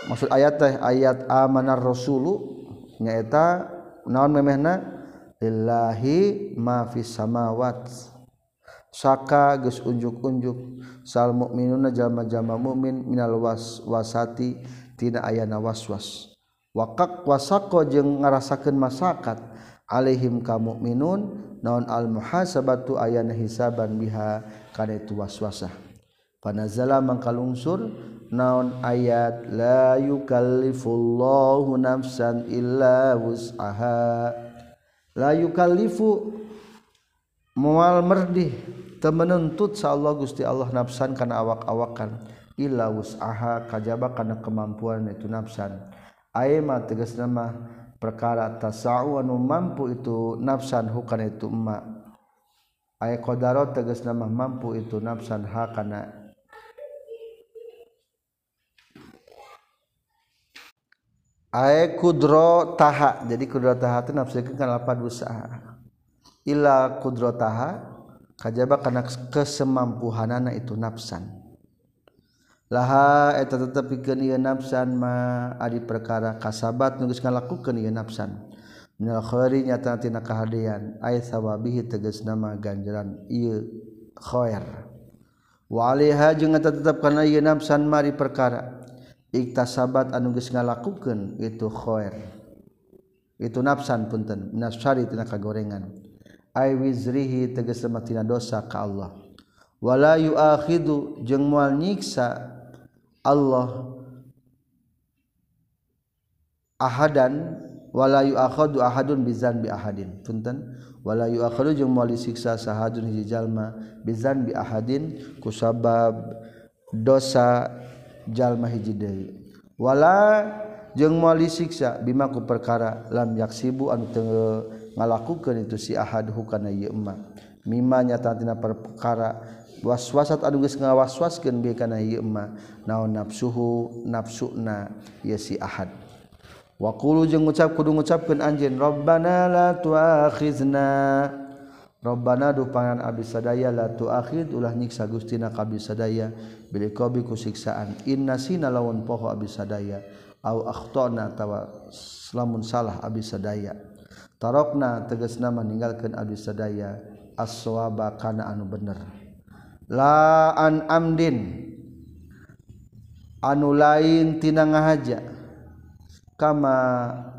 maksud ayat teh ayat amanar rasulu. Nyaeta naon memehna? Lillahi ma fis samawati Saka ge unjuk-unjuk. Sal mukminuna jalma-jama mukmin minal was wasatitina ayana was-was. Wakak wasako jeung ngarasakeun masyarakat alaihim kamu minun naon al muhasabatu ayana hisaban biha kana itu waswasah. Panazala mangkal unsur naon ayat la yukallifullahu nafsan illa wus'aha. La yukallifu mual merdih temenuntut sa Allah Gusti Allah nafsan kana awak-awakan. Illa usaha kajaba kana kemampuan itu nafsan. Aima tegas nama perkara tasau anu mampu itu nafsan hukana itu emak. Ay qadarot tegas nama mampu itu nafsan hakana ay kudro taha jadi kudro taha itu nafsikeun kana lapad usaha illa kudro taha kajaba kana kesemampuhanana itu nafsan laha eta tetep pikeun ieu nafsan ma adi perkara kasabat nu geus ngalakukeun ieu nafsan minal khairi nyata tina kahadean ay sawabihi tegas nama ganjaran ieu khair wa alaiha jeung eta tetep kana ieu nafsan mari adi perkara. Iktasabat anu geus ngalakukeun itu khair itu nafsan punten nafsari tina kagorengan. ay wizrihi teges matina dosa ka Allah. Wala yuakhidu jeung moal nyiksa Allah ahadan wala yuakhadu ahadun bizan bi ahadin. Punten? Wala yuakhadu jeung moal disiksa sahadun hiji jalma bizan bi ahadin kusabab dosa jalma hiji deui. Wala jeung moal disiksa bima ku perkara lam yaksibu anu teu ngalakukan itu si ahad hukana mimanya tantina perkara waswasat anu geus ngawaswaskeun bi kana ieu emma. Naon nafsuhu nafsuna ya si ahad. Wa qulu jeung ngucap kudu ngucapkeun anjeun rabbana la tuakhizna. Rabbana duh pangan abdi sadaya la tuakhid. Ulah nyiksa gustina ka abdi sadaya bil qabi ku siksaan inna sina lawan poho abdi sadaya au akhtana tawa lamun salah abdi sadaya tarokna teges nama meninggalkan Abdi sadaya aswaba kana anu bener. Laan amdin anu lain tina ngahaja. Kama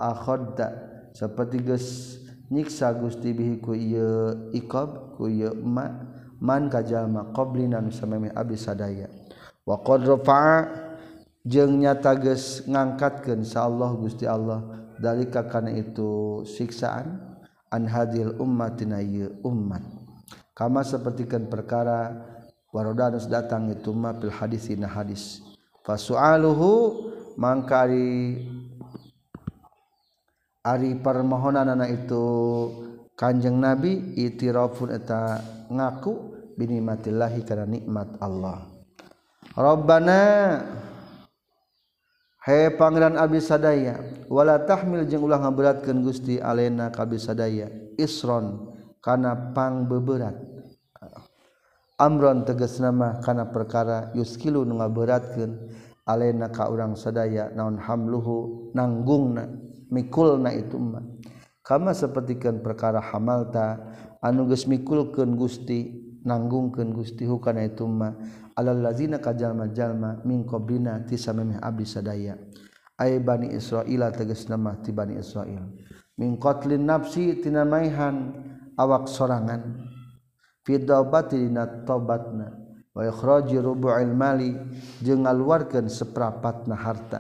akhodda seperti geus nyiksa Gusti bihi ku ieu iqab ku ieu ma man kajalma qablina nu samemeh abdi sadaya. Wa qad rafa'a jeung nyata geus ngangkatkeun sa Allah Gusti Allah dalika kana itu siksaan an hadil ummatina ummat. Kama sapertikeun perkara warodanus datang itu ma fil hadisina hadis. Fasualuhu mangkari ari permohonanana itu kanjeng nabi itirafun eta ngaku binikmatillahi karena nikmat Allah. Rabbana Hai Pangeran Abis Sadayawala tahmil jeung ulah ngaberatkeun Gusti Alena kabis sadaya Isron kana pang beberat Amron teges nama kana perkara yuskilu nu ngaberatkeun alena ka urang sadaya naon hamluhu nanggungna mikulna itu mah. Kama sapertikeun perkara hamalta anu geus mikulkeun Gusti nanggungkeun Gusti hukana itu mah. alallazina kajalma-jalma min qablina ti samemeh abdi sadaya. Ay bani Israila tegas nama ti bani Israil min qatlin nafsi tina maihan awak sorangan. Fi daubati dina taubatna. Wa ikhraji rubu'il mali jeung ngaluarkeun saprapatna harta.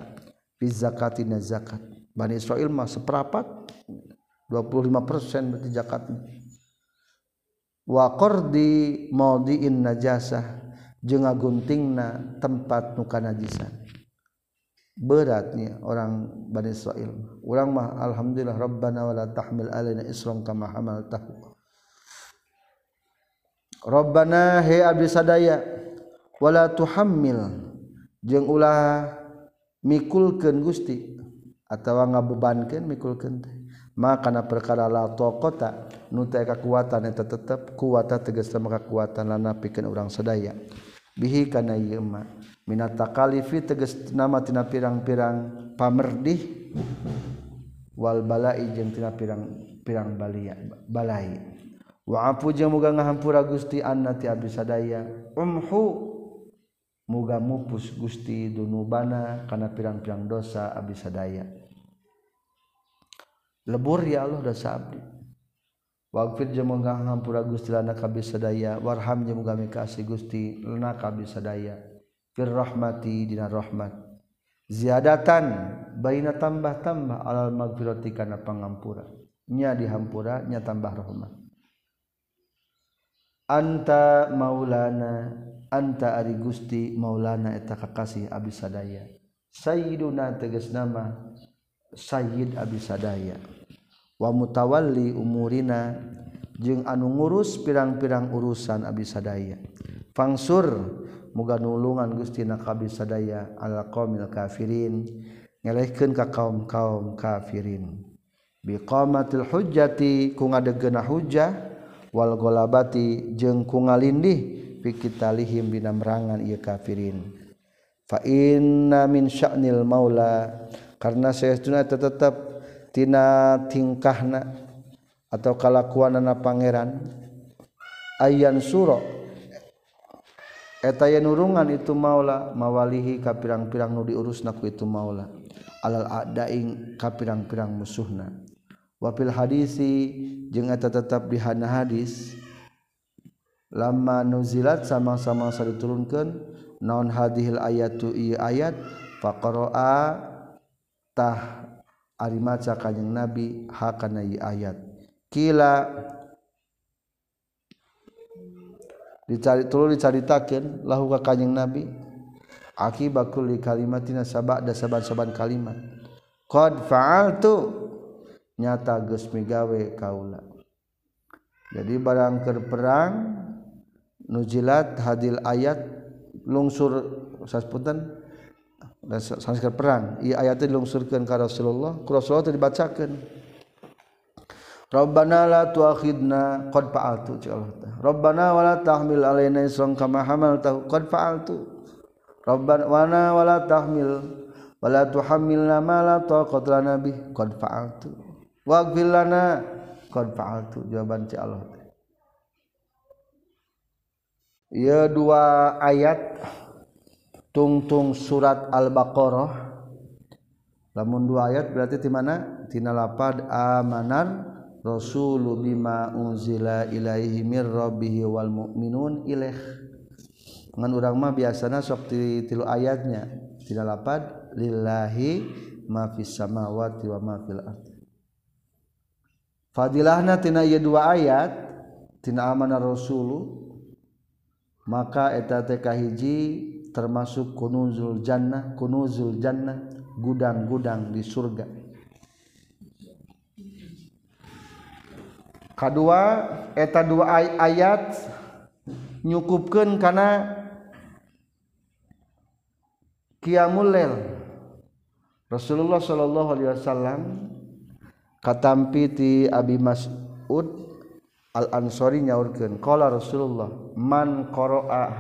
Fi zakatina zakat. Bani Israil mah saprapat 25% berarti zakatnya wa qardi maudiin najasah. jeung ngaguntingna tempat nuka najisan beratnya orang Bani Israel. Orang mah alhamdulillah rabbana wala tahmil alaina isran kama hamaltahu. Rabbana he abdi sadaya wala tuhammil. Jeung ulah mikulkeun Gusti atawa ngabebankeun mikulkeun teh. Maka kana perkara la taqata nu teh kekuatan eta tetep kuwata tegas sama kekuatan lana pikeun urang sadaya. bihi kana yema minatakallifi teges nama tina pirang-pirang pamerdih. Wal balai jeung tina pirang-pirang balia balai. Wa afu jeung muga ngahampura Gusti annati abdi sadaya. Umhu muga mupus Gusti dunubana kana pirang-pirang dosa abdi sadaya. Lebur ya Allah dosa abdi. Waqfid muga ngahampura Gusti lana kabisadaya. Warham muga mikasi Gusti lana kabisadaya. Fir rahmati dina rahmat. Ziyadatan baina tambah-tambah alal magfirati kana pangampura. Nya dihampura nya tambah rahmat. Anta maulana anta ari Gusti Maulana eta kakasih Abis sadaya Sayyiduna tegas nama Sayyid Abis sadaya wa mutawalli umurina jeung anu ngurus pirang-pirang urusan Abi sadaya. Fangsur muga nulungan Gustina kabi sadaya ala qaumil kafirin ngelehkeun ka kaum-kaum kafirin. Biqamatil hujjati ku ngadegena hujjah wal golabati jeung ku ngalindih fikitalihim binamrangan ieu kafirin. Fa inna min sya'nil maula karena saya tetep tina tingkahna atau kalakuanana pangeran ayan suro eta nurungan itu maula mawalihi ka pirang-pirang nu diurusna ku itu maula alal adaing ka pirang-pirang musuhna. Wafil hadisi jeung eta tetap di hana hadis lama nuzilat sama-sama sari turunkeun naon hadhil ayatu i ayat faqara'a tah ari maca kanjing nabi hakana ieu ayat. Kila dicari tulu dicaritakeun lahu ka kanjing nabi akibat kulli kalimatina sabada saban-saban kalimat. Qad fa'altu nyata geus migawe kaula. Jadi barang keur perang nujilat hadil ayat lungsur saspunten dan sanskrit perang. Ieu ayat dilungsurkeun ka Rasulullah. Ku Rasulullah itu dibacakeun Rabbana la tuakhidna qad fa'altu ya Allah. Rabbana wala tahmil alaina isran kama hamaltahu qad fa'altu. Rabbana wala tahmil wala tuhammilna ma la taqata lana bih qad fa'altu. Waghfir lana qad fa'altu jawaban ti Allah. Ya dua ayat. tungtung surat al-baqarah. Lamun dua ayat berarti di mana? Tina lapad amanan rasulu bima unzila ilaihi mir rabbih wal mu'minun ilaih. Ngan urang mah biasana sok ti, tilu ayatnya. Tina lapad lillahi ma fis samawati wa ma fil ard. Fadilahna tina ieu dua ayat tina amanah rasulu maka eta teh kahiji termasuk kunuzul jannah kunuzul jannah gudang-gudang di surga. Kedua eta dua ayat nyukupkan karena qiyamul lail. Rasulullah sallallahu alaihi wasallam katampi ti Abi Mas'ud Al Ansori nyaurkeun qala Rasulullah man qara'a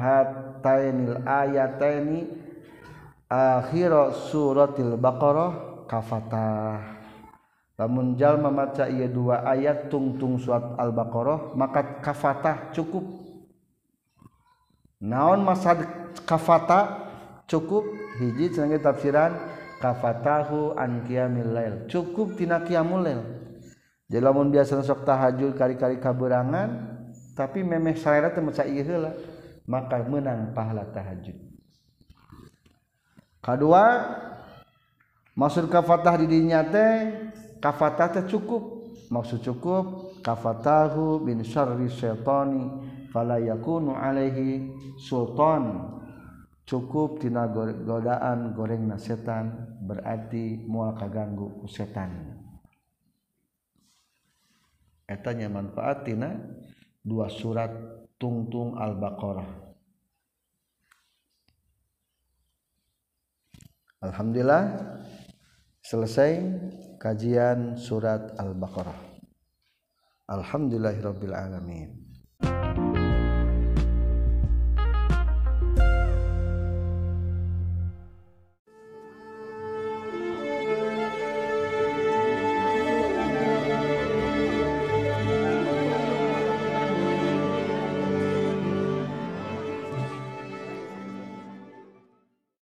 hatainil ayataini akhir suratil baqarah kafatah. Lamun jalma maca ieu dua ayat tungtung surat al-baqarah maka kafatah cukup. Naon maksud kafatah? Cukup. Hiji cenah tafsiran kafatahu an qiyamil lail. Cukup tina qiyamul lail. Lamun biasa sok tahajud kari-kari kaburangan tapi memeh saya lah maka menang pahala tahajud. Kedua maksud kafatah di dinya teh kafatah teh cukup. Maksud cukup kafatahu bin syarri syaitani fala yakunu alaihi sultan. Cukup tina godaan goreng setan berarti mual kaganggu ku setan. Etanya manfaat tina dua surat tungtung al-baqarah Alhamdulillah selesai kajian surat Al-Baqarah. Alhamdulillahirabbil alamin.